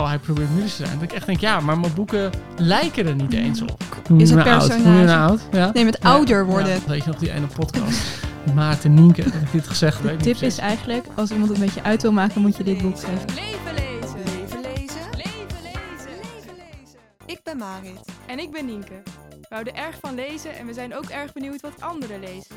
oh, hij probeert moeilijk te zijn. Dat ik echt denk, ja, maar mijn boeken lijken er niet eens op. Is het Hoe oud? personage- nou oud? Ja? Nee, met ouder worden. ja. weet je nog die ene podcast? Maarten Nienke, dat ik dit gezegd De weet. tip is eigenlijk, als iemand het met je uit wil maken, moet je dit boek geven. Leven lezen. Leven lezen. Leven lezen. Leven lezen. Ik ben Marit. En ik ben Nienke. We houden erg van lezen en we zijn ook erg benieuwd wat anderen lezen.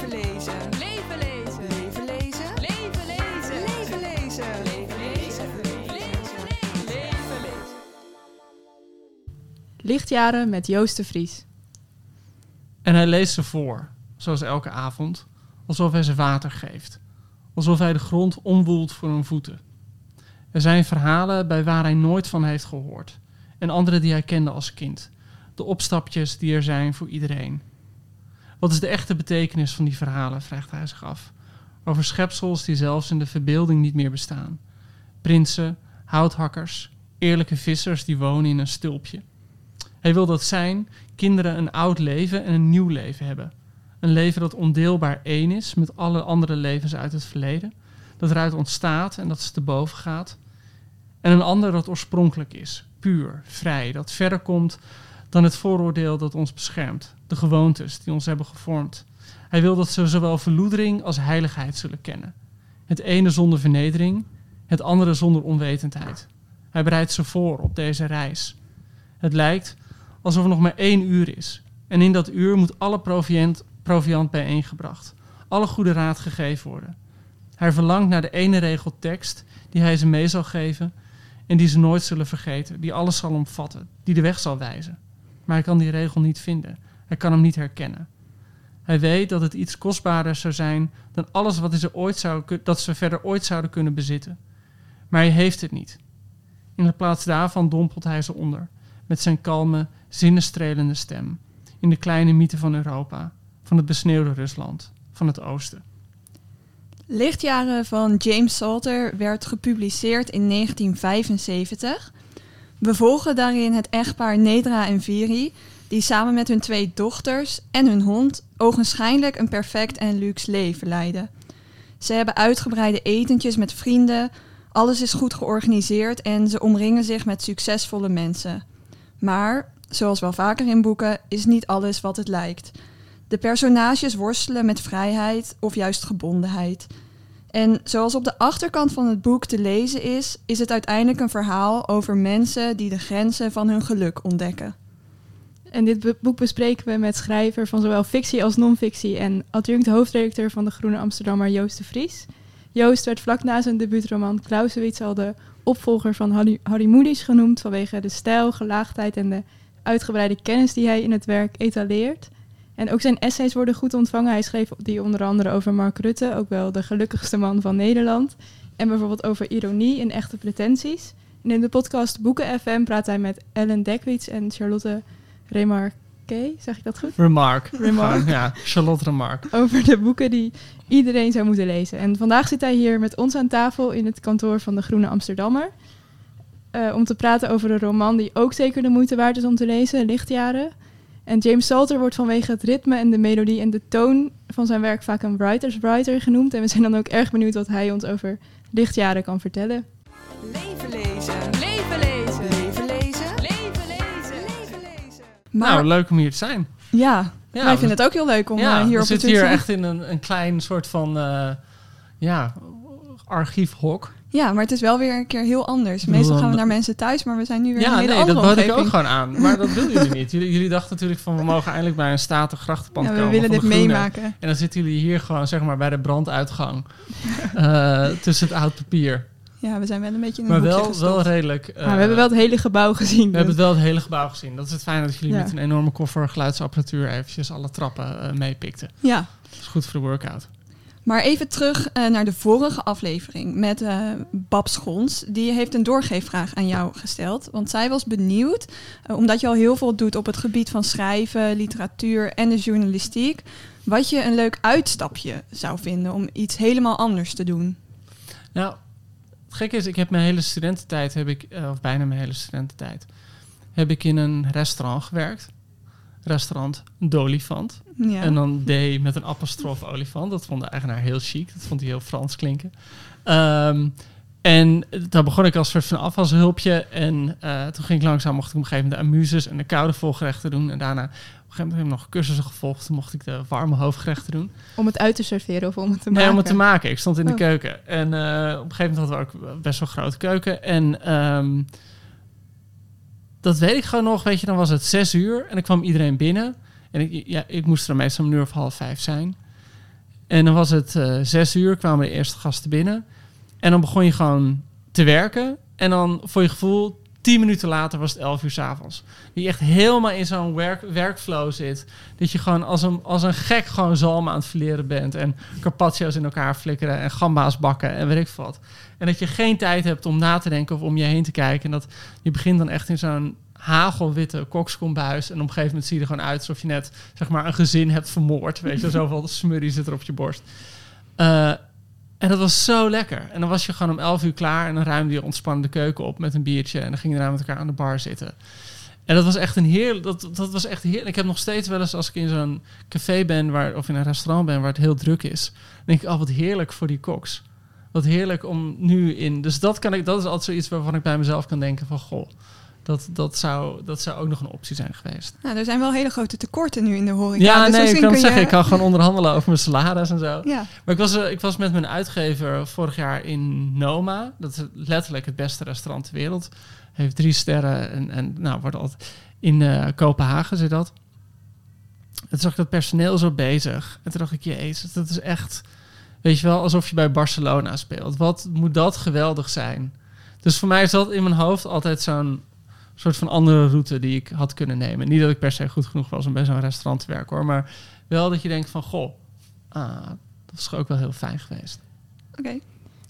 Lichtjaren met Joost de Vries. En hij leest ze voor, zoals elke avond, alsof hij ze water geeft. Alsof hij de grond omwoelt voor hun voeten. Er zijn verhalen bij waar hij nooit van heeft gehoord. En andere die hij kende als kind. De opstapjes die er zijn voor iedereen. Wat is de echte betekenis van die verhalen, vraagt hij zich af. Over schepsels die zelfs in de verbeelding niet meer bestaan. Prinsen, houthakkers, eerlijke vissers die wonen in een stulpje. Hij wil dat zijn kinderen een oud leven en een nieuw leven hebben. Een leven dat ondeelbaar één is met alle andere levens uit het verleden. Dat eruit ontstaat en dat ze te boven gaat. En een ander dat oorspronkelijk is, puur, vrij, dat verder komt dan het vooroordeel dat ons beschermt. De gewoontes die ons hebben gevormd. Hij wil dat ze zowel verloedering als heiligheid zullen kennen. Het ene zonder vernedering, het andere zonder onwetendheid. Hij bereidt ze voor op deze reis. Het lijkt alsof er nog maar één uur is. En in dat uur moet alle proviant, bijeengebracht. Alle goede raad gegeven worden. Hij verlangt naar de ene regel tekst die hij ze mee zal geven en die ze nooit zullen vergeten, die alles zal omvatten, die de weg zal wijzen. Maar hij kan die regel niet vinden. Hij kan hem niet herkennen. Hij weet dat het iets kostbaarder zou zijn dan alles wat ze ooit dat ze verder ooit zouden kunnen bezitten. Maar hij heeft het niet. In de plaats daarvan dompelt hij ze onder, met zijn kalme, zinnenstrelende stem, in de kleine mythe van Europa, van het besneeuwde Rusland, van het oosten. Lichtjaren van James Salter werd gepubliceerd in 1975. We volgen daarin het echtpaar Nedra en Viri, die samen met hun twee dochters en hun hond ogenschijnlijk een perfect en luxe leven leiden. Ze hebben uitgebreide etentjes met vrienden, alles is goed georganiseerd en ze omringen zich met succesvolle mensen. Maar, zoals wel vaker in boeken, is niet alles wat het lijkt. De personages worstelen met vrijheid of juist gebondenheid. En zoals op de achterkant van het boek te lezen is, is het uiteindelijk een verhaal over mensen die de grenzen van hun geluk ontdekken. En dit boek bespreken we met schrijver van zowel fictie als non-fictie en adjunct hoofdredacteur van de Groene Amsterdammer Joost de Vries. Joost werd vlak na zijn debuutroman Clausewitz al de opvolger van Harry, Harry genoemd vanwege de stijl, gelaagdheid en de uitgebreide kennis die hij in het werk etaleert. En ook zijn essays worden goed ontvangen. Hij schreef die onder andere over Mark Rutte, ook wel de gelukkigste man van Nederland. En bijvoorbeeld over ironie en echte pretenties. En in de podcast Boeken FM praat hij met Ellen Dekwits en Charlotte Remarque, zeg ik dat goed? Remark. Remark. Ja, Charlotte Remark. Over de boeken die iedereen zou moeten lezen. En vandaag zit hij hier met ons aan tafel in het kantoor van de Groene Amsterdammer. eh, om te praten over een roman die ook zeker de moeite waard is om te lezen, Lichtjaren. En James Salter wordt vanwege het ritme en de melodie en de toon van zijn werk vaak een writer's writer genoemd. En we zijn dan ook erg benieuwd wat hij ons over Lichtjaren kan vertellen. Leven Maar nou, leuk om hier te zijn. ja, Ja, wij we- vinden het ook heel leuk om ja, eh, hier we op te zitten hier toetsen. echt in een, een klein soort van eh, ja, archiefhok. Ja, maar het is wel weer een keer heel anders. Meestal gaan we naar mensen thuis, maar we zijn nu weer in Ja, een hele nee, dat bood ik ook gewoon aan. Maar dat willen jullie niet. Jullie, jullie dachten natuurlijk van we mogen eindelijk bij een statig grachtenpand Ja, we komen. willen van dit meemaken. En dan zitten jullie hier gewoon zeg maar bij de branduitgang. eh, tussen het oud papier. Ja, we zijn wel een beetje in een Maar wel, wel redelijk. eh, maar we hebben wel het hele gebouw gezien. we hebben het wel het hele gebouw gezien. Dat is het fijne dat jullie Ja. met een enorme koffer geluidsapparatuur eventjes alle trappen eh, meepikten. Ja, Dat is goed voor de workout. Maar even terug eh, naar de vorige aflevering met eh Bab Schons. Die heeft een doorgeefvraag aan jou gesteld. Want zij was benieuwd, eh, omdat je al heel veel doet op het gebied van schrijven, literatuur en de journalistiek, wat je een leuk uitstapje zou vinden om iets helemaal anders te doen. Nou, het gekke is, ik heb mijn hele studententijd, heb ik, eh, of bijna mijn hele studententijd, heb ik in een restaurant gewerkt. Restaurant D'Olifant. Ja. En dan D met een apostrof olifant. Dat vond de eigenaar heel chic. Dat vond hij heel Frans klinken. Ehm, en daar begon ik als soort van afwashulpje. En eh, toen ging ik langzaam, mocht ik op een gegeven moment de amuses en de koude volgerechten doen. En daarna op een gegeven moment heb ik nog cursussen gevolgd. Toen mocht ik de warme hoofdgerechten doen. Om het uit te serveren of om het te Nee, maken? om het te maken. Ik stond in de Oh. keuken. En eh, op een gegeven moment hadden we ook best wel een grote keuken. En ehm, dat weet ik gewoon nog. Weet je, dan was het zes uur en dan kwam iedereen binnen. En ik, ja, ik moest er meestal om een uur of half vijf zijn. En dan was het eh, zes uur, kwamen de eerste gasten binnen. En dan begon je gewoon te werken. En dan voor je gevoel, tien minuten later was het elf uur s'avonds. Die echt helemaal in zo'n werk, werkflow zit. Dat je gewoon als een, als een gek gewoon zalm aan het verleren bent. En carpaccio's in elkaar flikkeren en gamba's bakken en weet ik wat. En dat je geen tijd hebt om na te denken of om je heen te kijken. En dat je begint dan echt in zo'n hagelwitte kokskombuis. En op een gegeven moment zie je er gewoon uit alsof je net zeg maar, een gezin hebt vermoord. Weet je, zoveel smurrie zit er op je borst. Eh, en dat was zo lekker. En dan was je gewoon om 11 uur klaar en dan ruimde je ontspannen de keuken op met een biertje. En dan ging je daarna met elkaar aan de bar zitten. En dat was echt een heerlijk. Dat, dat was echt heerlijk. Ik heb nog steeds wel eens als ik in zo'n café ben waar, of in een restaurant ben waar het heel druk is. Denk ik, oh wat heerlijk voor die koks. Wat heerlijk om nu in. Dus dat, kan ik, dat is altijd zoiets waarvan ik bij mezelf kan denken: van goh, dat, dat, zou, dat zou ook nog een optie zijn geweest. Nou, er zijn wel hele grote tekorten nu in de horeca. Ja, dus nee, ik kan zeggen. je- Ik kan gewoon onderhandelen over mijn salaris en zo. Ja, Maar ik was, eh, ik was met mijn uitgever vorig jaar in Noma. Dat is letterlijk het beste restaurant ter wereld. Heeft drie sterren en, en nou, wordt altijd in eh, Kopenhagen zit dat. En toen zag ik dat personeel zo bezig. En toen dacht ik, jezus, dat is echt... Weet je wel, alsof je bij Barcelona speelt. Wat moet dat geweldig zijn? Dus voor mij is dat in mijn hoofd altijd zo'n soort van andere route die ik had kunnen nemen. Niet dat ik per se goed genoeg was om bij zo'n restaurant te werken hoor. Maar wel dat je denkt van, goh, ah, dat is ook wel heel fijn geweest. oké.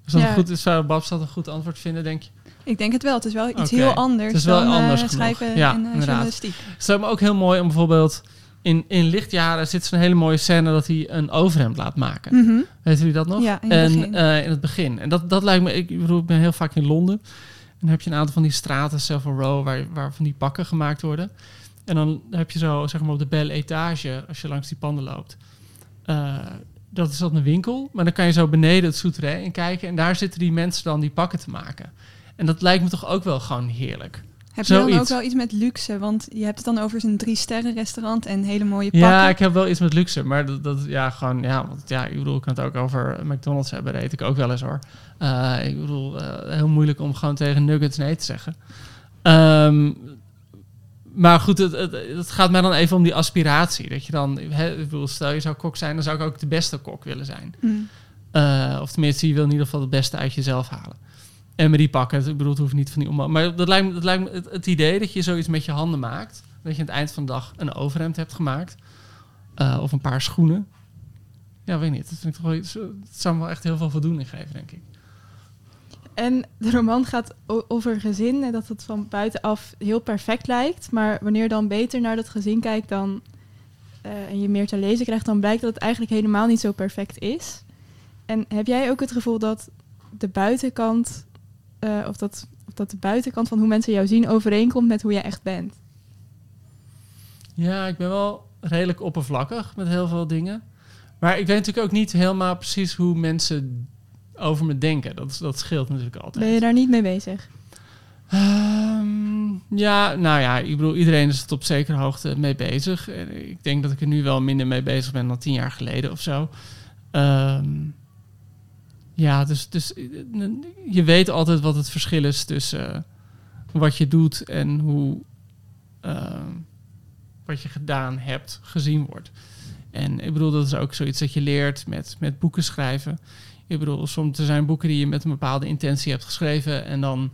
Is dat Ja. goed, zou Babs dat een goed antwoord vinden, denk je? Ik denk het wel. Het is wel iets heel anders Het is wel dan anders schrijven Ja, en eh, inderdaad. journalistiek. Het is me ook heel mooi om bijvoorbeeld... In, in lichtjaren zit zo'n hele mooie scène dat hij een overhemd laat maken. Mhm. Weet jullie dat nog? Ja, in het en, begin. eh, in het begin. En dat, dat lijkt me... Ik bedoel, ik ben heel vaak in Londen. Dan heb je een aantal van die straten, Savile Row, waar, waar van die pakken gemaakt worden. En dan heb je zo, zeg maar, op de belle etage, als je langs die panden loopt. eh, dat is dat een winkel. Maar dan kan je zo beneden het souterrain in kijken. En daar zitten die mensen dan die pakken te maken. En dat lijkt me toch ook wel gewoon heerlijk. Heb je dan ook wel iets met luxe? Want je hebt het dan over een drie sterren restaurant en hele mooie pakken. Ja, ik heb wel iets met luxe, maar dat, dat ja, gewoon, ja, want ja, ik bedoel, ik kan het ook over McDonald's hebben, dat eet ik ook wel eens hoor. Eh, ik bedoel, eh, heel moeilijk om gewoon tegen nuggets nee te zeggen. Ehm, maar goed, het, het, het gaat mij dan even om die aspiratie. Dat je dan, ik bedoel, stel je zou kok zijn, dan zou ik ook de beste kok willen zijn. Mm. Eh, of tenminste, je wil in ieder geval het beste uit jezelf halen. Die pakken, ik bedoel, het hoeft niet van die omhoog. Maar dat lijkt me, dat lijkt me het, idee dat je zoiets met je handen maakt. Dat je aan het eind van de dag een overhemd hebt gemaakt. eh, of een paar schoenen. Ja, weet niet. Dat vind toch wel het zou me wel echt heel veel voldoening geven, denk ik. En de roman gaat over een gezin en dat het van buitenaf heel perfect lijkt. Maar wanneer je dan beter naar dat gezin kijkt dan, eh, en je meer te lezen krijgt, dan blijkt dat het eigenlijk helemaal niet zo perfect is. En heb jij ook het gevoel dat de buitenkant, eh, of, dat, of dat de buitenkant van hoe mensen jou zien overeenkomt met hoe jij echt bent? Ja, ik ben wel redelijk oppervlakkig met heel veel dingen. Maar ik weet natuurlijk ook niet helemaal precies hoe mensen over me denken. Dat, is- dat scheelt natuurlijk altijd. Ben je daar niet mee bezig? Ehm, ja, nou ja, ik bedoel, iedereen is het op zekere hoogte mee bezig. En ik denk dat ik er nu wel minder mee bezig ben dan tien jaar geleden of zo. Ehm, ja, dus, dus eh, je weet altijd wat het verschil is tussen eh, wat je doet en hoe ehm, wat je gedaan hebt gezien wordt. En ik bedoel, dat is ook zoiets dat je leert met, met boeken schrijven. Ik bedoel, soms er zijn boeken die je met een bepaalde intentie hebt geschreven en dan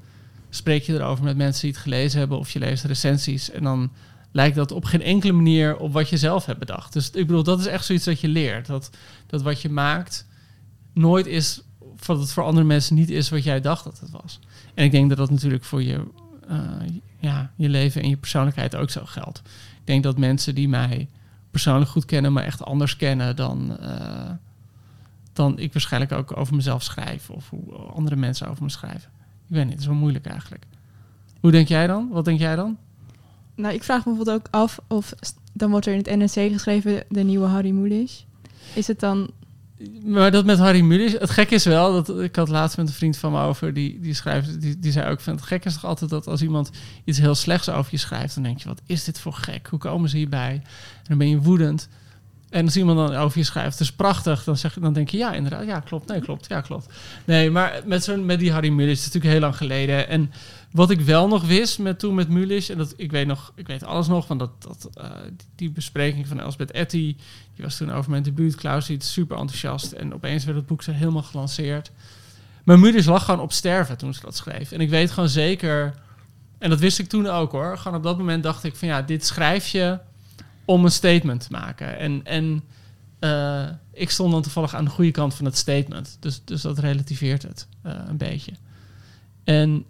spreek je erover met mensen die het gelezen hebben of je leest recensies en dan lijkt dat op geen enkele manier op wat je zelf hebt bedacht. Dus ik bedoel, dat is echt zoiets dat je leert. Dat, dat wat je maakt nooit is, dat het voor andere mensen niet is wat jij dacht dat het was. En ik denk dat dat natuurlijk voor je, eh, ja, je leven en je persoonlijkheid ook zo geldt. Ik denk dat mensen die mij persoonlijk goed kennen, me echt anders kennen dan, eh, dan ik waarschijnlijk ook over mezelf schrijf. Of hoe andere mensen over me schrijven. Ik weet niet, het is wel moeilijk eigenlijk. Hoe denk jij dan? Wat denk jij dan? Nou, ik vraag me bijvoorbeeld ook af of dan wordt er in het NRC geschreven de nieuwe Harry Mulisch. Is het dan Maar dat met Harry Mulisch, het gek is wel, dat ik had laatst met een vriend van me over, die, die schrijft, die, die zei ook van, het gek is toch altijd dat als iemand iets heel slechts over je schrijft, dan denk je, wat is dit voor gek? Hoe komen ze hierbij? En dan ben je woedend. En als iemand dan over je schrijft, het is prachtig, dan, zeg, dan denk je, ja, inderdaad, ja, klopt, nee, klopt, ja, klopt. Nee, maar met, zo'n met die Harry Mulisch, is natuurlijk heel lang geleden. En wat ik wel nog wist met, toen met Mulisch, en dat, ik weet nog, ik weet alles nog, van dat, dat, eh, die, die bespreking van Elsbeth Etty, die was toen over mijn debuut. Klaus iets super enthousiast. En opeens werd het boek zo helemaal gelanceerd. Maar Mulisch lag gewoon op sterven toen ze dat schreef. En ik weet gewoon zeker... En dat wist ik toen ook hoor. Gewoon op dat moment dacht ik van ja, dit schrijf je om een statement te maken. En, en eh, ik stond dan toevallig aan de goede kant van het statement. Dus, dus dat relativeert het eh, een beetje. En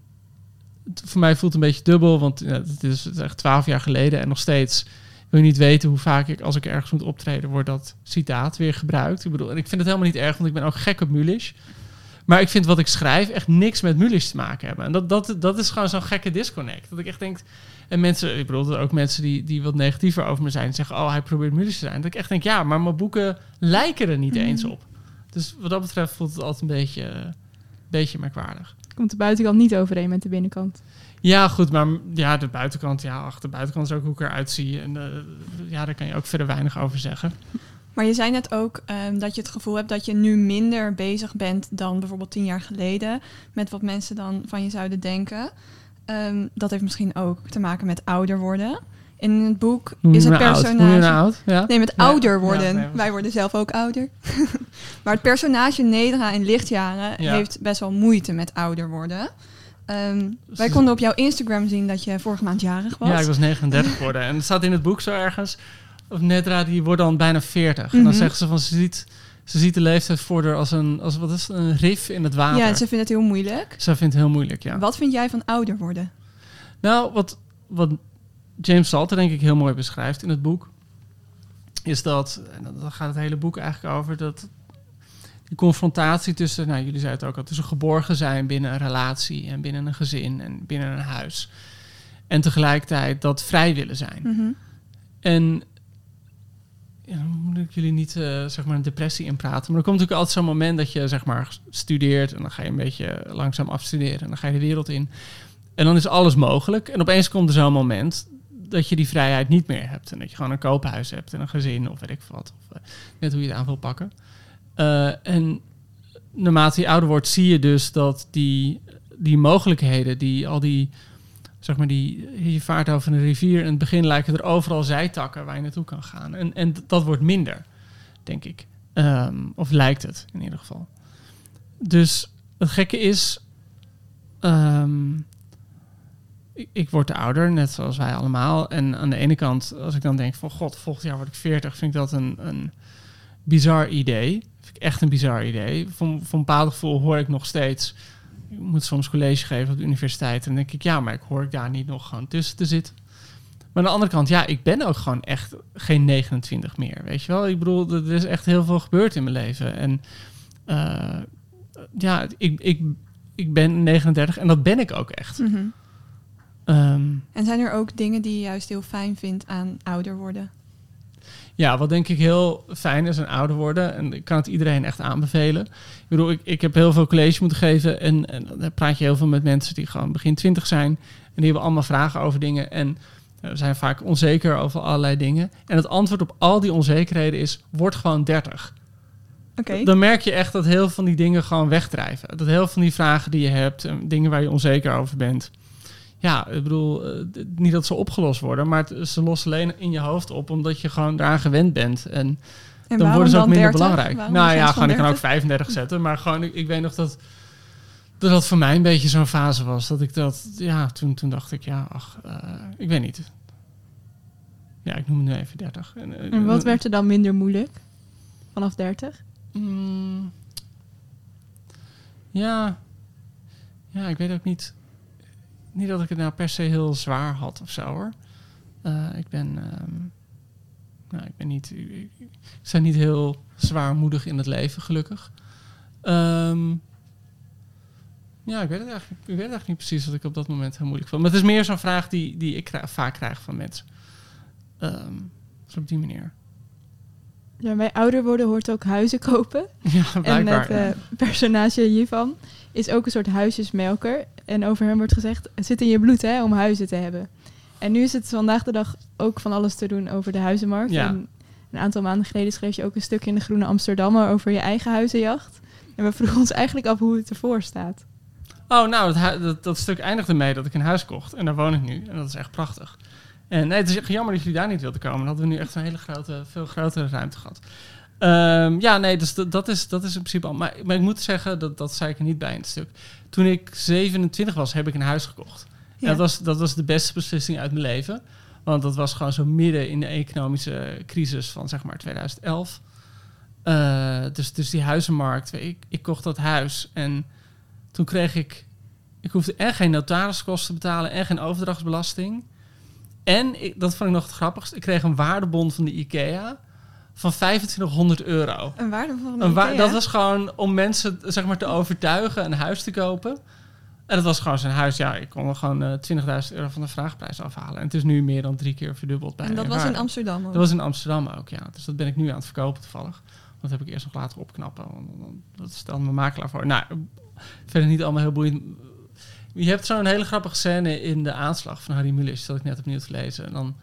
voor mij voelt het een beetje dubbel, want ja, het, is, echt twaalf jaar geleden en nog steeds wil je niet weten hoe vaak ik, als ik ergens moet optreden, wordt dat citaat weer gebruikt. Ik bedoel, en ik vind het helemaal niet erg, want ik ben ook gek op Mulisch. Maar ik vind wat ik schrijf echt niks met Mulisch te maken hebben. En dat, dat, dat is gewoon zo'n gekke disconnect. Dat ik echt denk... En mensen, ik bedoel, er ook mensen die, die wat negatiever over me zijn... en zeggen, oh, hij probeert Mulisch te zijn. Dat ik echt denk, ja, maar mijn boeken lijken er niet eens op. Dus wat dat betreft voelt het altijd een beetje, een beetje merkwaardig. komt de buitenkant niet overeen met de binnenkant? Ja, goed, maar ja, de buitenkant, ja, ach, de buitenkant is ook hoe ik eruit zie. En eh, ja, daar kan je ook verder weinig over zeggen. Maar je zei net ook ehm, dat je het gevoel hebt dat je nu minder bezig bent dan bijvoorbeeld tien jaar geleden. Met wat mensen dan van je zouden denken. Ehm, dat heeft misschien ook te maken met ouder worden. In het boek is het oud? Je personage. me oud? Ja? Nee, met ouder ja, worden. nee, Wij worden zelf ook ouder. maar het personage Nedra in Lichtjaren Ja. heeft best wel moeite met ouder worden. Ehm, wij Dus- konden op jouw Instagram zien dat je vorige maand jarig was. Ja, ik was 39 geworden. En het staat in het boek zo ergens. Of Nedra, die wordt dan bijna 40. En dan Mhm. zeggen ze van, ze ziet, ze ziet de leeftijd voor haar als een, als, wat is het, een rif in het water. Ja, ze vindt het heel moeilijk. Zij vindt het heel moeilijk, ja. Wat vind jij van ouder worden? Nou, wat, wat James Salter denk ik heel mooi beschrijft in het boek... is dat, en daar gaat het hele boek eigenlijk over... dat die confrontatie tussen, nou jullie zeiden het ook al... tussen geborgen zijn binnen een relatie en binnen een gezin en binnen een huis... en tegelijkertijd dat vrij willen zijn. Mhm. En ja, dan moet ik jullie niet eh, zeg maar een depressie inpraten. Maar er komt natuurlijk altijd zo'n moment dat je zeg maar studeert en dan ga je een beetje langzaam afstuderen en dan ga je de wereld in. En dan is alles mogelijk. En opeens komt er zo'n moment dat je die vrijheid niet meer hebt. En dat je gewoon een koophuis hebt en een gezin of weet ik wat. Of, eh, net hoe je het aan wil pakken. Eh, en naarmate je ouder wordt, zie je dus dat die, die mogelijkheden, die al die zeg maar, die, je vaart over een rivier. In het begin lijken er overal zijtakken waar je naartoe kan gaan. En, en dat wordt minder, denk ik. Ehm, of lijkt het, in ieder geval. Dus het gekke is... ehm, ik, word ouder, net zoals wij allemaal. En aan de ene kant, als ik dan denk van... God, volgend jaar word ik 40, vind ik dat een, een bizar idee. Vind ik echt een bizar idee. Van, van een bepaald gevoel hoor ik nog steeds moet soms college geven op de universiteit. En dan denk ik, ja, maar ik hoor ik daar niet nog gewoon tussen te zitten. Maar aan de andere kant, ja, ik ben ook gewoon echt geen 29 meer. Weet je wel? Ik bedoel, er is echt heel veel gebeurd in mijn leven. En eh, ja, ik, ik, ik ben 39 en dat ben ik ook echt. Mhm. Ehm, En zijn er ook dingen die je juist heel fijn vindt aan ouder worden? Ja, wat denk ik heel fijn is aan ouder worden. En ik kan het iedereen echt aanbevelen. Ik bedoel, ik, ik heb heel veel college moeten geven. En, en dan praat je heel veel met mensen die gewoon begin twintig zijn. En die hebben allemaal vragen over dingen. En eh, zijn vaak onzeker over allerlei dingen. En het antwoord op al die onzekerheden is, word gewoon 30. Oké. Dan merk je echt dat heel veel van die dingen gewoon wegdrijven. Dat heel veel van die vragen die je hebt, en dingen waar je onzeker over bent. Ja, ik bedoel, eh, niet dat ze opgelost worden, maar het- ze lossen alleen in je hoofd op omdat je gewoon daaraan gewend bent. En En dan worden ze ook minder 30? belangrijk. Waarom nou ja, gewoon, ik kan ook 30? 35 zetten, maar gewoon, ik, ik weet nog dat, dat dat voor mij een beetje zo'n fase was. Dat ik dat, ja, toen, toen dacht ik, ja, ach, eh, ik weet niet. Ja, ik noem het nu even 30. En, eh, En wat werd er dan minder moeilijk vanaf 30? Mm, Ja. Ja, ik weet ook niet... Niet dat ik het nou per se heel zwaar had of zo, hoor. Eh, ik ben... ehm, nou, ik ben niet... Ik, niet heel zwaarmoedig in het leven, gelukkig. Ehm, ja, ik weet, het eigenlijk, ik weet eigenlijk niet precies wat ik op dat moment heel moeilijk vond. Maar het is meer zo'n vraag die, die ik vaak krijg van mensen. Ehm, dus op die manier. Ja, bij ouder worden hoort ook huizen kopen. Ja, En blijkbaar. het eh, personage hiervan is ook een soort huisjesmelker. En over hem wordt gezegd, het zit in je bloed hè, om huizen te hebben. En nu is het vandaag de dag ook van alles te doen over de huizenmarkt. Ja. En een aantal maanden geleden schreef je ook een stuk in de Groene Amsterdammer over je eigen huizenjacht. En we vroegen ons eigenlijk af hoe het ervoor staat. Oh, nou, hu- dat, dat stuk eindigde mee dat ik een huis kocht. En daar woon ik nu. En dat is echt prachtig. En nee, het is echt jammer dat jullie daar niet wilden komen. Dan hadden we nu echt een hele grote, veel grotere ruimte gehad. Ehm, ja, nee, dus dat, is, dat is in principe al. Maar, maar ik moet zeggen, dat, dat zei ik er niet bij in het stuk. Toen ik 27 was, heb ik een huis gekocht. Ja. En dat was, dat was de beste beslissing uit mijn leven. Want dat was gewoon zo midden in de economische crisis van zeg maar 2011. Eh, dus, dus die huizenmarkt. Ik, ik kocht dat huis en toen kreeg ik... Ik hoefde en geen notariskosten te betalen en geen overdrachtsbelasting. En, ik, dat vond ik nog het grappigste, ik kreeg een waardebon van de IKEA van 2500 euro. Een waardevolle Een wa- Ikea. dat was gewoon om mensen zeg maar, te overtuigen een huis te kopen. En dat was gewoon zijn huis. Ja, ik kon er gewoon eh 20.000 euro van de vraagprijs afhalen. En het is nu meer dan drie keer verdubbeld bij En dat was in. Amsterdam ook. Dat was in Amsterdam ook, ja. Dus dat ben ik nu aan het verkopen toevallig. Dat heb ik eerst nog laten opknappen. want dan- Dat stelde mijn makelaar voor. Nou, verder niet allemaal heel boeiend. Je hebt zo'n hele grappige scène in de aanslag van Harry Mulisch, dat ik net opnieuw te lezen. En dan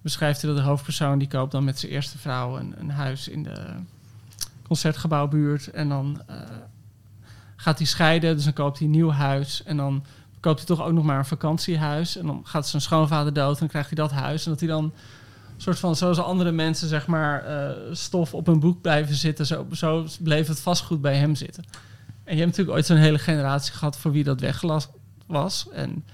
beschrijft hij dat de hoofdpersoon die koopt dan met zijn eerste vrouw een, een huis in de concertgebouwbuurt. En dan eh, gaat hij scheiden, dus dan koopt hij een nieuw huis. En dan koopt hij toch ook nog maar een vakantiehuis. En dan gaat zijn schoonvader dood en dan krijgt hij dat huis. En dat hij dan soort van, zoals andere mensen zeg maar, eh, stof op een boek blijven zitten. Zo, zo bleef het vastgoed bij hem zitten. En je hebt natuurlijk ooit zo'n hele generatie gehad voor wie dat weggelast was. En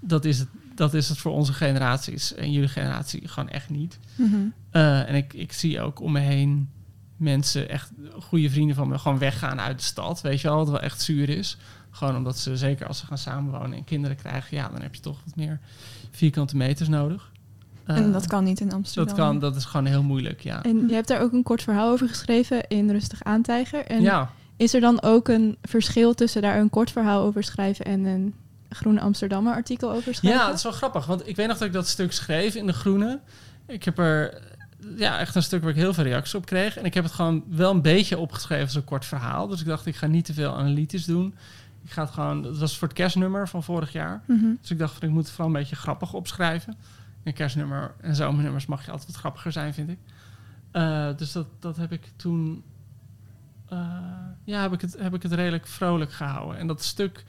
dat is het, dat is het voor onze generaties en jullie generatie gewoon echt niet. Mhm. Eh, en ik, ik zie ook om me heen mensen, echt goede vrienden van me, gewoon weggaan uit de stad. Weet je wel, wat wel echt zuur is. Gewoon omdat ze, zeker als ze gaan samenwonen en kinderen krijgen, ja, dan heb je toch wat meer vierkante meters nodig. Eh, en dat kan niet in Amsterdam. dat kan, dat is gewoon heel moeilijk, ja. En je hebt daar ook een kort verhaal over geschreven in Rustig Aantijger. En ja, is er dan ook een verschil tussen daar een kort verhaal over schrijven en een Groene Amsterdammer artikel over schrijven? Ja, het is wel grappig. Want ik weet nog dat ik dat stuk schreef in De Groene. Ik heb er ja, echt een stuk waar ik heel veel reacties op kreeg. En ik heb het gewoon wel een beetje opgeschreven als een kort verhaal. Dus ik dacht, ik ga niet te veel analytisch doen. Ik ga het gewoon... Dat was voor het kerstnummer van vorig jaar. Mhm. Dus ik dacht, ik moet het vooral een beetje grappig opschrijven. Een kerstnummer en zomernummers mag je altijd wat grappiger zijn, vind ik. Eh, dus dat, dat heb ik toen... eh, ja, heb ik, het, heb ik het redelijk vrolijk gehouden. En dat stuk,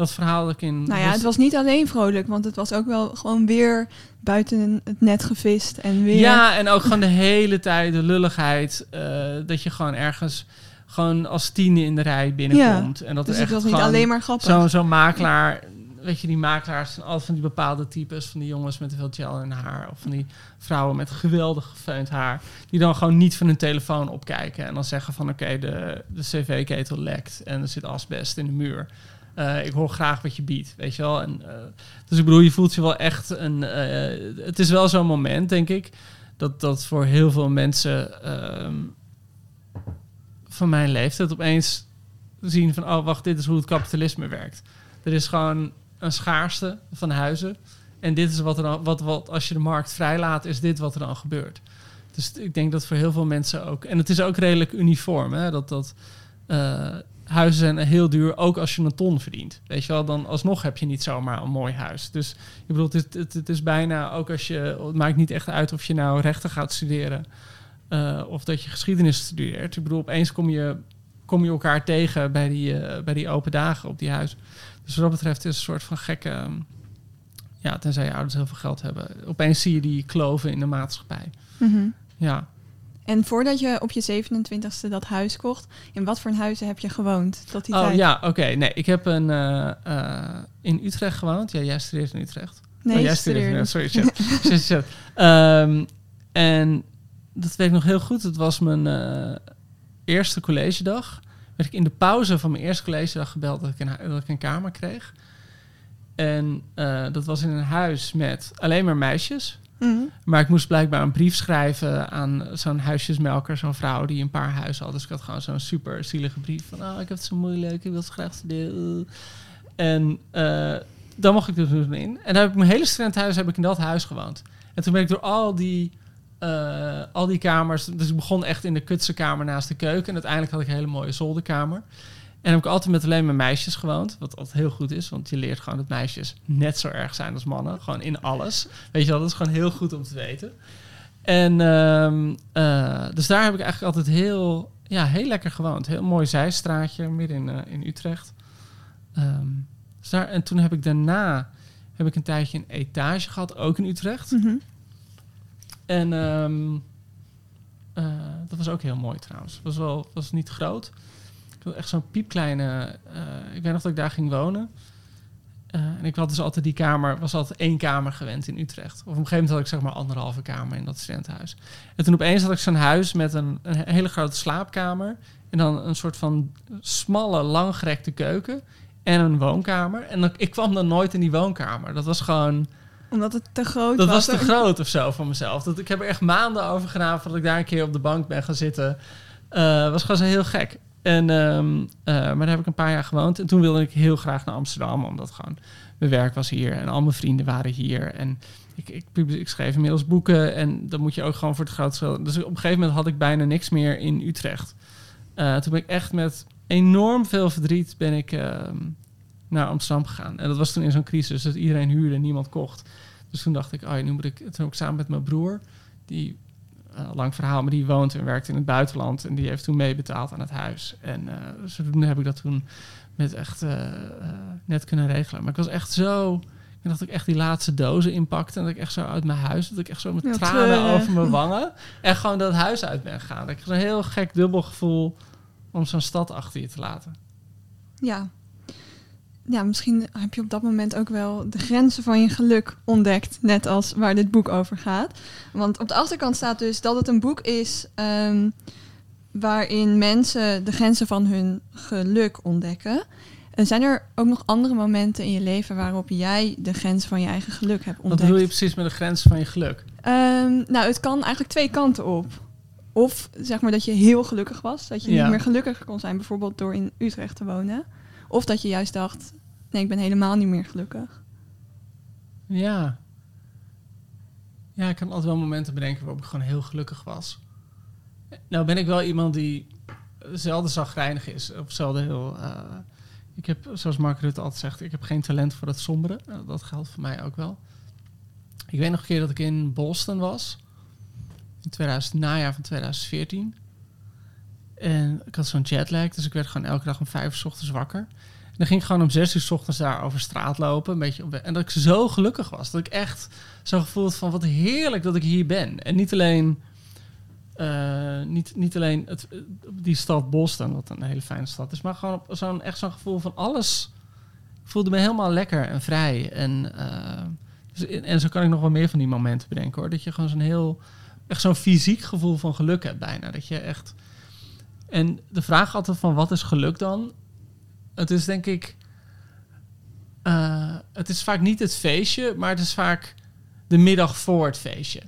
dat verhaal dat ik in... Nou ja, het was niet alleen vrolijk, want het was ook wel gewoon weer buiten het net gevist en weer... Ja, en ook gewoon de hele tijd de lulligheid. eh, dat je gewoon ergens gewoon als tiende in de rij binnenkomt. En dat dus er het echt was niet alleen maar grappig. Zo'n zo'n makelaar. Weet je, die makelaars zijn altijd van die bepaalde types. Van die jongens met veel gel in haar. Of van die vrouwen met geweldig gefeund haar. Die dan gewoon niet van hun telefoon opkijken. En dan zeggen van oké, de, de cv-ketel lekt. En er zit asbest in de muur. Eh, ik hoor graag wat je biedt, weet je wel. En, eh, dus ik bedoel, je voelt je wel echt een... eh, het is wel zo'n moment, denk ik... dat, dat voor heel veel mensen ehm, van mijn leeftijd opeens zien van... oh, wacht, dit is hoe het kapitalisme werkt. Er is gewoon een schaarste van huizen. En dit is wat er dan... Wat, wat, als je de markt vrijlaat, is dit wat er dan gebeurt. Dus ik denk dat voor heel veel mensen ook... En het is ook redelijk uniform, hè. Dat, dat huizen zijn heel duur, ook als je een ton verdient. Weet je wel, dan alsnog heb je niet zomaar een mooi huis. Dus ik bedoel, het, het, het is bijna ook als je... Het maakt niet echt uit of je nou rechten gaat studeren... eh, of dat je geschiedenis studeert. Ik bedoel, opeens kom je, kom je elkaar tegen bij die, eh, bij die open dagen op die huis. Dus wat dat betreft is een soort van gekke... ja, tenzij je ouders heel veel geld hebben. Opeens zie je die kloven in de maatschappij. Mhm. Ja. En voordat je op je 27ste dat huis kocht, in wat voor een huizen heb je gewoond tot die Oh tijd? ja, oké. Nee, ik heb een, eh, eh, in Utrecht gewoond. Ja, jij studeert in Utrecht. Nee, oh, jij studeert. Sorry, shit. shit, shit. Ehm, en dat weet ik nog heel goed. Het was mijn eh, eerste collegedag. We werd ik in de pauze van mijn eerste collegedag gebeld dat ik een, dat ik een kamer kreeg. En dat was in een huis met alleen maar meisjes. Mhm. Maar ik moest blijkbaar een brief schrijven aan zo'n huisjesmelker, zo'n vrouw die een paar huizen had. Dus ik had gewoon zo'n super zielige brief van, oh, ik heb het zo moeilijk, ik wil zo graag studeren. En eh, dan mocht ik dus in. En dan heb ik mijn hele studentenhuis heb ik in dat huis gewoond. En toen ben ik door al die, eh, al die kamers, dus ik begon echt in de kutse kamer naast de keuken. En uiteindelijk had ik een hele mooie zolderkamer. En heb ik altijd met alleen maar meisjes gewoond. Wat altijd heel goed is, want je leert gewoon dat meisjes net zo erg zijn als mannen. Gewoon in alles. Weet je wel, dat is gewoon heel goed om te weten. En ehm, eh, dus daar heb ik eigenlijk altijd heel, ja, heel lekker gewoond. Heel mooi zijstraatje midden in, eh, in Utrecht. Ehm, dus daar, en toen heb ik daarna heb ik een tijdje een etage gehad, ook in Utrecht. Mhm. En ehm, eh, dat was ook heel mooi trouwens. Was wel was niet groot. Ik had echt zo'n piepkleine. eh, ik weet nog dat ik daar ging wonen. Eh, en ik had dus altijd die kamer, was altijd één kamer gewend in Utrecht. Of op een gegeven moment had ik zeg maar anderhalve kamer in dat studentenhuis. En toen opeens had ik zo'n huis met een, een hele grote slaapkamer. En dan een soort van smalle, langgerekte keuken. En een woonkamer. En dan, ik kwam dan nooit in die woonkamer. Dat was gewoon. Omdat het te groot Dat was. was te groot of zo voor mezelf. Dat, ik heb er echt maanden over gedaan voordat ik daar een keer op de bank ben gaan zitten. Eh was gewoon zo heel gek. En, ehm, eh, maar daar heb ik een paar jaar gewoond. En toen wilde ik heel graag naar Amsterdam, omdat gewoon mijn werk was hier en al mijn vrienden waren hier. En ik, ik, schreef inmiddels boeken en dan moet je ook gewoon voor het grootste. Dus op een gegeven moment had ik bijna niks meer in Utrecht. Eh, toen ben ik echt met enorm veel verdriet ben ik ehm, naar Amsterdam gegaan. En dat was toen in zo'n crisis, dat iedereen huurde en niemand kocht. Dus toen dacht ik, oh, nu moet ik. Toen ik samen met mijn broer, die eh, lang verhaal, maar die woont en werkt in het buitenland. En die heeft toen meebetaald aan het huis. En eh zodoende heb ik dat toen met echt eh, net kunnen regelen. Maar ik was echt zo. Ik dacht dat ik echt die laatste dozen inpakte. En dat ik echt zo uit mijn huis. Dat ik echt zo met Ja, tranen over mijn wangen. En gewoon dat huis uit ben gegaan. Dat ik zo'n heel gek dubbel gevoel om zo'n stad achter je te laten. Ja. Ja, misschien heb je op dat moment ook wel de grenzen van je geluk ontdekt. Net als waar dit boek over gaat. Want op de achterkant staat dus dat het een boek is ehm, waarin mensen de grenzen van hun geluk ontdekken. En zijn er ook nog andere momenten in je leven waarop jij de grenzen van je eigen geluk hebt Wat ontdekt? bedoel je precies met de grenzen van je geluk? Ehm, nou, het kan eigenlijk twee kanten op. Of zeg maar dat je heel gelukkig was. Dat je Ja. niet meer gelukkiger kon zijn, bijvoorbeeld door in Utrecht te wonen. Of dat je juist dacht, nee, ik ben helemaal niet meer gelukkig. Ja. Ja, ik kan altijd wel momenten bedenken waarop ik gewoon heel gelukkig was. Nou ben ik wel iemand die zelden zagrijnig is. Of zelden heel... eh, ik heb, zoals Mark Rutte altijd zegt, ik heb geen talent voor het sombere. Nou, dat geldt voor mij ook wel. Ik weet nog een keer dat ik in Boston was. In 2000, najaar van 2014. En ik had zo'n jetlag, dus ik werd gewoon elke dag om vijf uur ochtends wakker. Dan ging ik gewoon om zes uur 's ochtends daar over straat lopen. Een beetje op. En dat ik zo gelukkig was. Dat ik echt zo gevoeld van wat heerlijk dat ik hier ben. En niet alleen, eh, niet, niet alleen het, eh, die stad Boston, wat een hele fijne stad is. Maar gewoon op zo'n, echt zo'n gevoel van alles. Voelde me helemaal lekker en vrij. En, dus, en zo kan ik nog wel meer van die momenten bedenken hoor. Dat je gewoon zo'n heel, echt zo'n fysiek gevoel van geluk hebt bijna. Dat je echt... En de vraag altijd van wat is geluk dan? Het is denk ik. eh, het is vaak niet het feestje, maar het is vaak de middag voor het feestje.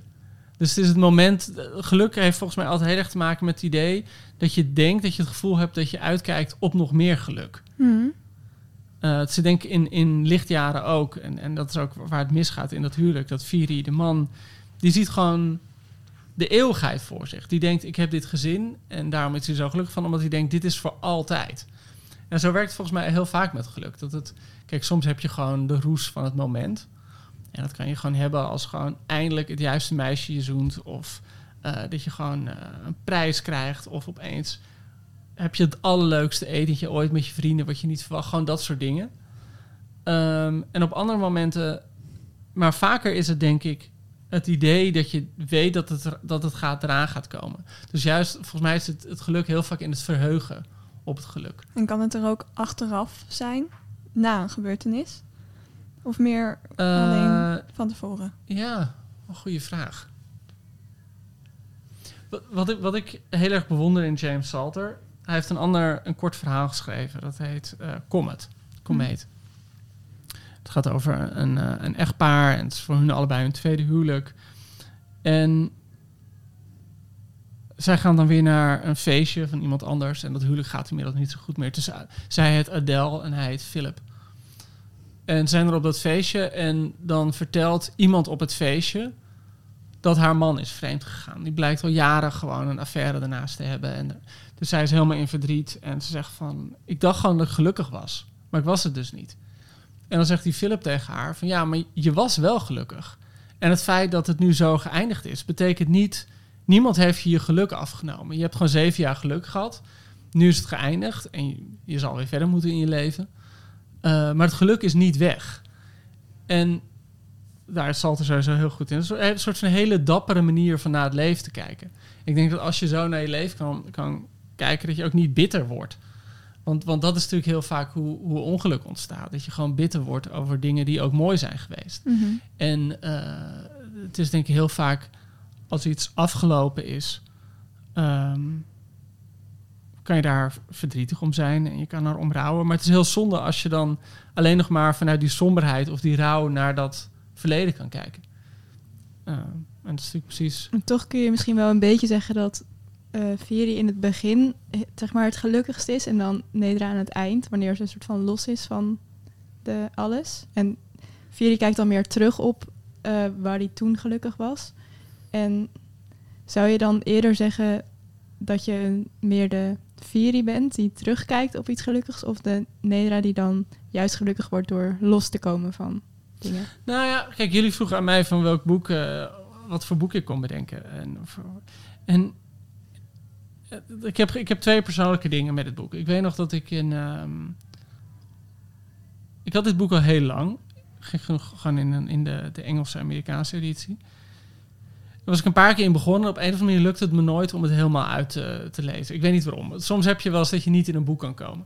Dus het is het moment. Geluk heeft volgens mij altijd heel erg te maken met het idee dat je denkt dat je het gevoel hebt dat je uitkijkt op nog meer geluk. Eh, het zit denk ik in, in lichtjaren ook. En, en dat is ook waar het misgaat in dat huwelijk. Dat Viri, de man, die ziet gewoon de eeuwigheid voor zich. Die denkt, ik heb dit gezin. En daarom is hij zo gelukkig van, omdat hij denkt, dit is voor altijd. En zo werkt volgens mij heel vaak met geluk. Dat het, kijk, soms heb je gewoon de roes van het moment. En dat kan je gewoon hebben als gewoon eindelijk het juiste meisje je zoent. Of eh, dat je gewoon eh, een prijs krijgt. Of opeens heb je het allerleukste etentje ooit met je vrienden... wat je niet verwacht. Gewoon dat soort dingen. Ehm, en op andere momenten... Maar vaker is het denk ik het idee dat je weet dat het, dat het gaat, eraan gaat komen. Dus juist, volgens mij is het, het geluk heel vaak in het verheugen op het geluk. En kan het er ook achteraf zijn, na een gebeurtenis? Of meer alleen Eh, van tevoren? Ja, een goede vraag. Wat, wat, ik, wat ik heel erg bewonder in James Salter hij heeft een ander, een kort verhaal geschreven. Dat heet eh, Comet. Comeet. Het gaat over een, eh, een echtpaar. En het is voor hun allebei hun tweede huwelijk. En zij gaan dan weer naar een feestje van iemand anders. En dat huwelijk gaat inmiddels niet zo goed meer. Dus zij heet Adele en hij heet Philip. En zijn er op dat feestje en dan vertelt iemand op het feestje dat haar man is vreemd gegaan. Die blijkt al jaren gewoon een affaire ernaast te hebben. En dus zij is helemaal in verdriet en ze zegt van... ik dacht gewoon dat ik gelukkig was, maar ik was het dus niet. En dan zegt die Philip tegen haar van... ja, maar je was wel gelukkig. En het feit dat het nu zo geëindigd is, betekent niet... niemand heeft je je geluk afgenomen. Je hebt gewoon zeven jaar geluk gehad. Nu is het geëindigd en je, je zal weer verder moeten in je leven. Uh, maar het geluk is niet weg. En daar zal er sowieso heel goed in. Het is een soort van hele dappere manier van naar het leven te kijken. Ik denk dat als je zo naar je leven kan, kan kijken, dat je ook niet bitter wordt. Want, want dat is natuurlijk heel vaak hoe, hoe ongeluk ontstaat. Dat je gewoon bitter wordt over dingen die ook mooi zijn geweest. Mhm. En uh, het is denk ik heel vaak als iets afgelopen is, um, kan je daar verdrietig om zijn en je kan er om rouwen. Maar het is heel zonde als je dan alleen nog maar vanuit die somberheid of die rouw naar dat verleden kan kijken. Uh, en dat is natuurlijk precies. Toch kun je misschien wel een beetje zeggen dat uh, in het begin zeg maar het gelukkigst is en dan Nedra aan het eind, wanneer ze een soort van los is van de alles. En Viri kijkt dan meer terug op uh, waar hij toen gelukkig was. En zou je dan eerder zeggen dat je meer de Viri bent die terugkijkt op iets gelukkigs, of de Nedra die dan juist gelukkig wordt door los te komen van dingen? Nou ja, kijk, jullie vroegen aan mij van welk boek, uh, wat voor boek ik kon bedenken. En, en ik heb, ik heb twee persoonlijke dingen met het boek. Ik weet nog dat ik in. Um, ik had dit boek al heel lang. Ging gewoon in, in de, de Engelse Amerikaanse editie. Was ik een paar keer in begonnen. Op een of andere manier lukte het me nooit om het helemaal uit te, te lezen. Ik weet niet waarom. Soms heb je wel eens dat je niet in een boek kan komen.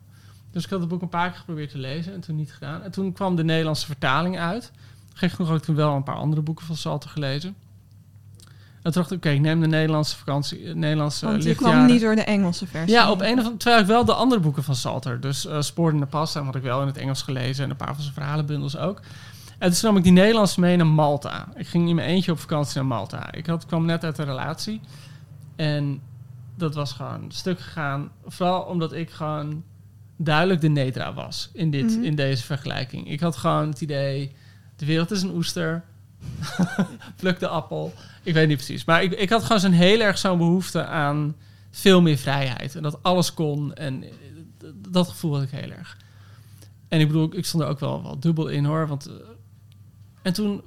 Dus ik had het boek een paar keer geprobeerd te lezen en toen niet gedaan. En toen kwam de Nederlandse vertaling uit. Gek genoeg had ik toen wel een paar andere boeken van Salter gelezen. En toen dacht ik, oké, ik neem de Nederlandse vakantie, Nederlandse Want je lichtjaren. kwam niet door de Engelse versie. Ja, op een of andere terwijl ik wel de andere boeken van Salter, dus uh, Spoor in de Pasta, had ik wel in het Engels gelezen en een paar van zijn verhalenbundels ook. En toen nam ik die Nederlandse mee naar Malta. Ik ging in mijn eentje op vakantie naar Malta. Ik had, kwam net uit een relatie en dat was gewoon stuk gegaan. Vooral omdat ik gewoon duidelijk de Nedra was in, dit, Mhm. in deze vergelijking. Ik had gewoon het idee, de wereld is een oester. Pluk de appel. Ik weet niet precies. Maar ik, ik had gewoon zo'n heel erg zo'n behoefte aan veel meer vrijheid. En dat alles kon. En eh, dat gevoel had ik heel erg. En ik bedoel, ik stond er ook wel, wel dubbel in hoor. Want, eh, en toen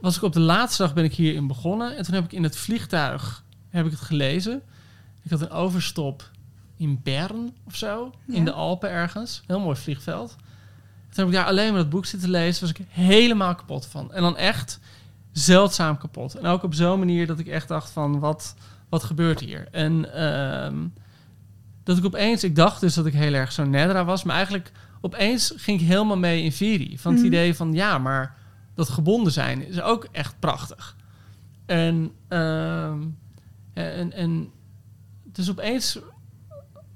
was ik op de laatste dag ben ik hierin begonnen. En toen heb ik in het vliegtuig heb ik het gelezen. Ik had een overstop in Bern of zo. In de Alpen ergens. Heel mooi vliegveld. Toen heb ik daar alleen maar dat boek zitten lezen. Was ik helemaal kapot van. En dan echt zeldzaam kapot. En ook op zo'n manier dat ik echt dacht van... Wat, wat gebeurt hier? En ehm, dat ik opeens... Ik dacht dus dat ik heel erg zo'n Nedra was. Maar eigenlijk opeens ging ik helemaal mee in Viri. Van het Mhm. idee van... Ja, maar dat gebonden zijn is ook echt prachtig. En... ehm, en, en dus opeens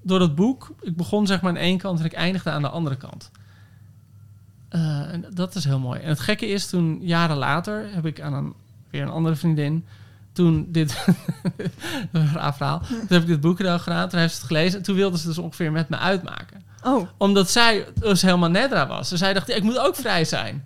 door dat boek, ik begon zeg maar aan één kant en ik eindigde aan de andere kant. Eh, en dat is heel mooi. En het gekke is, toen jaren later heb ik aan een, weer een andere vriendin, toen dit, een raar verhaal, toen heb ik dit boek gedaan, toen heeft ze het gelezen en toen wilde ze dus ongeveer met me uitmaken. Oh, Omdat zij dus helemaal nedra was. Dus zij dacht, ik moet ook vrij zijn.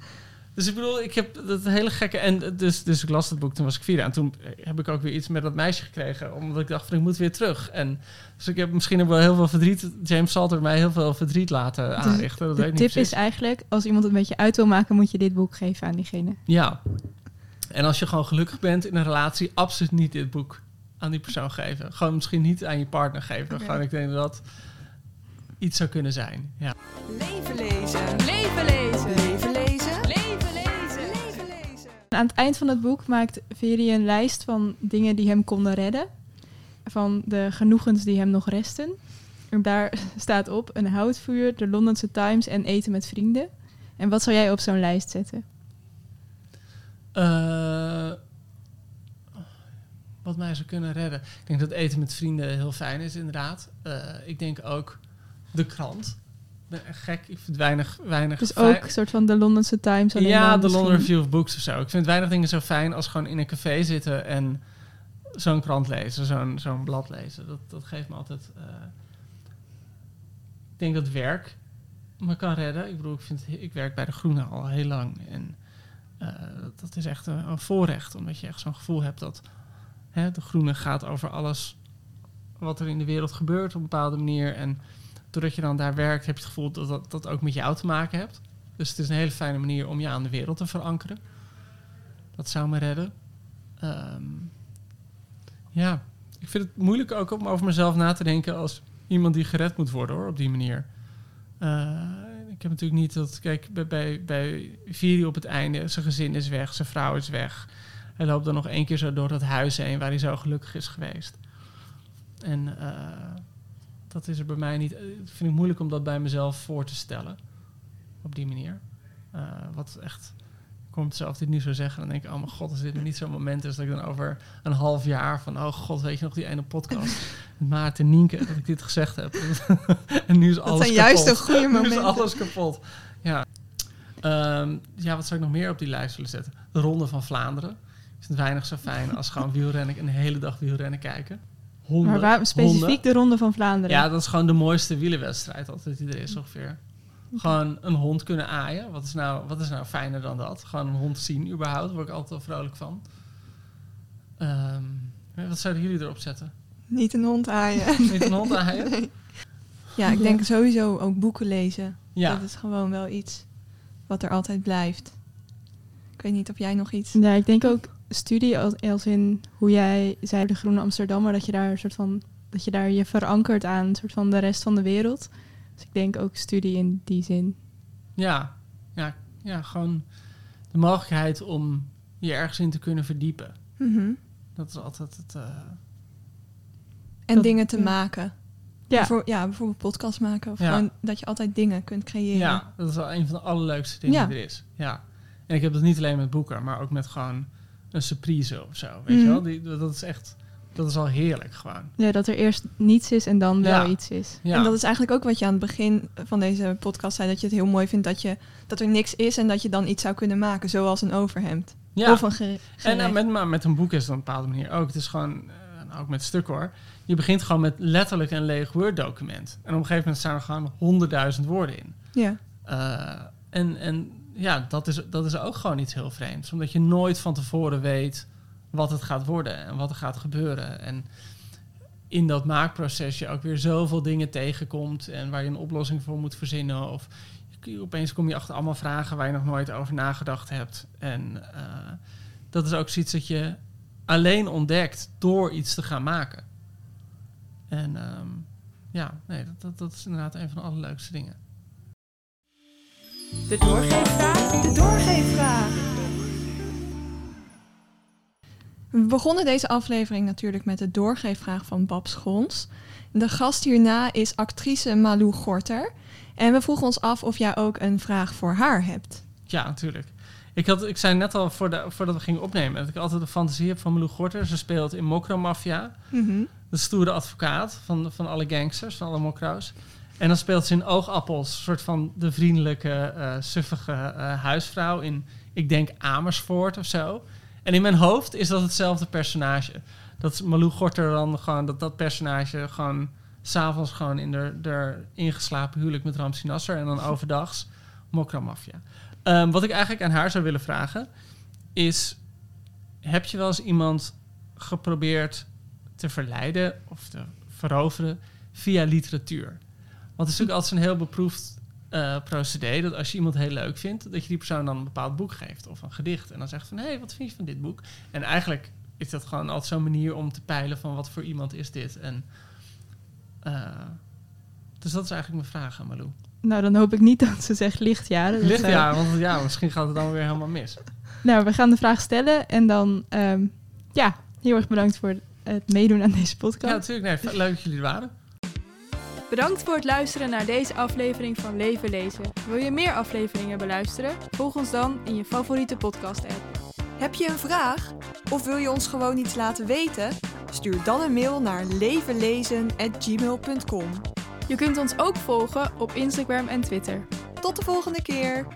Dus ik bedoel, ik heb dat hele gekke... En dus, dus ik las het boek, toen was ik vier. En toen heb ik ook weer iets met dat meisje gekregen. Omdat ik dacht van, ik moet weer terug. En dus ik heb misschien ook wel heel veel verdriet... James Salter mij heel veel verdriet laten aanrichten. Dat weet de niet tip precies. is eigenlijk, als iemand het met je uit wil maken, moet je dit boek geven aan diegene. Ja. En als je gewoon gelukkig bent in een relatie... absoluut niet dit boek aan die persoon geven. Gewoon misschien niet aan je partner geven. Oké. Gewoon, ik denk dat dat iets zou kunnen zijn. Ja. Leven lezen. Leven lezen. Leven lezen. Leven lezen. Leven lezen. Aan het eind van het boek maakt Veri een lijst van dingen die hem konden redden. Van de genoegens die hem nog resten. En daar staat op een houtvuur, de Londense Times en eten met vrienden. En wat zou jij op zo'n lijst zetten? Eh, wat mij zou kunnen redden. Ik denk dat eten met vrienden heel fijn is, inderdaad. Eh, ik denk ook de krant. Ik ben echt gek. Ik vind weinig, weinig Dus ook een soort van de Londense Times. alleen ja, de London Review of Books of zo. Ik vind weinig dingen zo fijn als gewoon in een café zitten en zo'n krant lezen, zo'n zo'n blad lezen. Dat, dat geeft me altijd. eh, ik denk dat werk me kan redden. Ik bedoel, ik, vind, ik werk bij de Groene al heel lang. En eh, dat, dat is echt een, een voorrecht, omdat je echt zo'n gevoel hebt dat hè, de Groene gaat over alles wat er in de wereld gebeurt op een bepaalde manier. En doordat je dan daar werkt, heb je het gevoel dat dat, dat ook met jou te maken hebt. Dus het is een hele fijne manier om je aan de wereld te verankeren. Dat zou me redden. Ehm, ja, ik vind het moeilijk ook om over mezelf na te denken als iemand die gered moet worden hoor, op die manier. Eh, ik heb natuurlijk niet dat, kijk, bij, bij, bij Viri op het einde, zijn gezin is weg, zijn vrouw is weg. Hij loopt dan nog één keer zo door dat huis heen waar hij zo gelukkig is geweest. En eh, dat is er bij mij niet. eh, vind ik moeilijk om dat bij mezelf voor te stellen. Op die manier. Eh, wat echt. Ik kom het zelf dit nu zo zeggen. Dan denk ik, oh mijn god, als dit niet zo'n moment is dat ik dan over een half jaar van, oh god, weet je nog die ene podcast met Maarten Nienke dat ik dit gezegd heb. en nu is alles Dat zijn juist de kapot. goede Nu is momenten. alles kapot. Ja. Ehm, ja, wat zou ik nog meer op die lijst willen zetten? De Ronde van Vlaanderen. Vind het weinig zo fijn als gewoon wielrennen, een hele dag wielrennen kijken. Honden. Maar waar, specifiek honden. de Ronde van Vlaanderen. Ja, dat is gewoon de mooiste wielenwedstrijd altijd die er is ongeveer. Gewoon een hond kunnen aaien. Wat is, nou, wat is nou fijner dan dat? Gewoon een hond zien überhaupt. Daar word ik altijd wel vrolijk van. Ehm, wat zouden jullie erop zetten? Niet een hond aaien. Niet een hond aaien? Ja, ik denk sowieso ook boeken lezen. Ja. Dat is gewoon wel iets wat er altijd blijft. Ik weet niet of jij nog iets... Ja, ik denk ook studie als, als in hoe jij zei de Groene Amsterdammer, dat je daar een soort van dat je daar je verankert aan een soort van de rest van de wereld. Dus ik denk ook studie in die zin. Ja, ja, ja, gewoon de mogelijkheid om je ergens in te kunnen verdiepen. Mhm. Dat is altijd het. eh, En Dat- dingen te ja. maken. Ja, Bijvoor- ja, bijvoorbeeld podcast maken. Of Ja. gewoon dat je altijd dingen kunt creëren. ja, dat is wel een van de allerleukste dingen Ja. die er is. Ja. En ik heb dat niet alleen met boeken, maar ook met gewoon een surprise of zo. Weet je wel? Die, dat is echt. Dat is al heerlijk gewoon. ja, dat er eerst niets is en dan wel Ja. iets is. Ja. En dat is eigenlijk ook wat je aan het begin van deze podcast zei. Dat je het heel mooi vindt dat, je, dat er niks is en dat je dan iets zou kunnen maken. Zoals een overhemd. ja. Of een gere- En nou, met, maar met een boek is het op een bepaalde manier ook. Het is gewoon, eh, nou, ook met stukken hoor. Je begint gewoon met letterlijk een leeg Word-document. En op een gegeven moment staan er gewoon honderdduizend woorden in. Ja. Eh, en, en ja, dat is, dat is ook gewoon iets heel vreemds. Omdat je nooit van tevoren weet wat het gaat worden en wat er gaat gebeuren. En in dat maakproces je ook weer zoveel dingen tegenkomt en waar je een oplossing voor moet verzinnen. Of opeens kom je achter allemaal vragen waar je nog nooit over nagedacht hebt. En eh, dat is ook zoiets dat je alleen ontdekt door iets te gaan maken. En ehm, ja, nee, dat, dat, dat is inderdaad een van de allerleukste dingen. De doorgeefvraag. De doorgeefvraag. We begonnen deze aflevering natuurlijk met de doorgeefvraag van Bab Schons. De gast hierna is actrice Malou Gorter. En we vroegen ons af of jij ook een vraag voor haar hebt. Ja, natuurlijk. Ik, had, ik zei net al voor de, voordat we gingen opnemen dat ik altijd de fantasie heb van Malou Gorter. Ze speelt in Mokro Mafia, de stoere advocaat van, van alle gangsters, van alle mokro's. En dan speelt ze in Oogappels, een soort van de vriendelijke, eh, suffige eh, huisvrouw in, ik denk Amersfoort of zo. En in mijn hoofd is dat hetzelfde personage. Dat Malou Gorter dan gewoon, dat dat personage gewoon s'avonds gewoon in de, de ingeslapen huwelijk met Ramsi Nasser en dan overdags Mokro Mafia. Ehm, wat ik eigenlijk aan haar zou willen vragen is: heb je wel eens iemand geprobeerd te verleiden of te veroveren via literatuur? Want het is natuurlijk altijd een heel beproefd eh, procedé dat als je iemand heel leuk vindt, dat je die persoon dan een bepaald boek geeft of een gedicht en dan zegt van hé, hey, wat vind je van dit boek? En eigenlijk is dat gewoon altijd zo'n manier om te peilen van wat voor iemand is dit. En, eh, dus dat is eigenlijk mijn vraag aan Malou. Nou, dan hoop ik niet dat ze zegt lichtjaren. Zou- ja, want ja, misschien gaat het dan weer helemaal mis. Nou, we gaan de vraag stellen en dan, ehm, ja, heel erg bedankt voor het meedoen aan deze Ja, podcast. natuurlijk. Nee, leuk dat jullie er waren. Bedankt voor het luisteren naar deze aflevering van Leven Lezen. Wil je meer afleveringen beluisteren? Volg ons dan in je favoriete podcast-app. Heb je een vraag? Of wil je ons gewoon iets laten weten? Stuur dan een mail naar levenlezen.gmail.com. Je kunt ons ook volgen op Instagram en Twitter. Tot de volgende keer!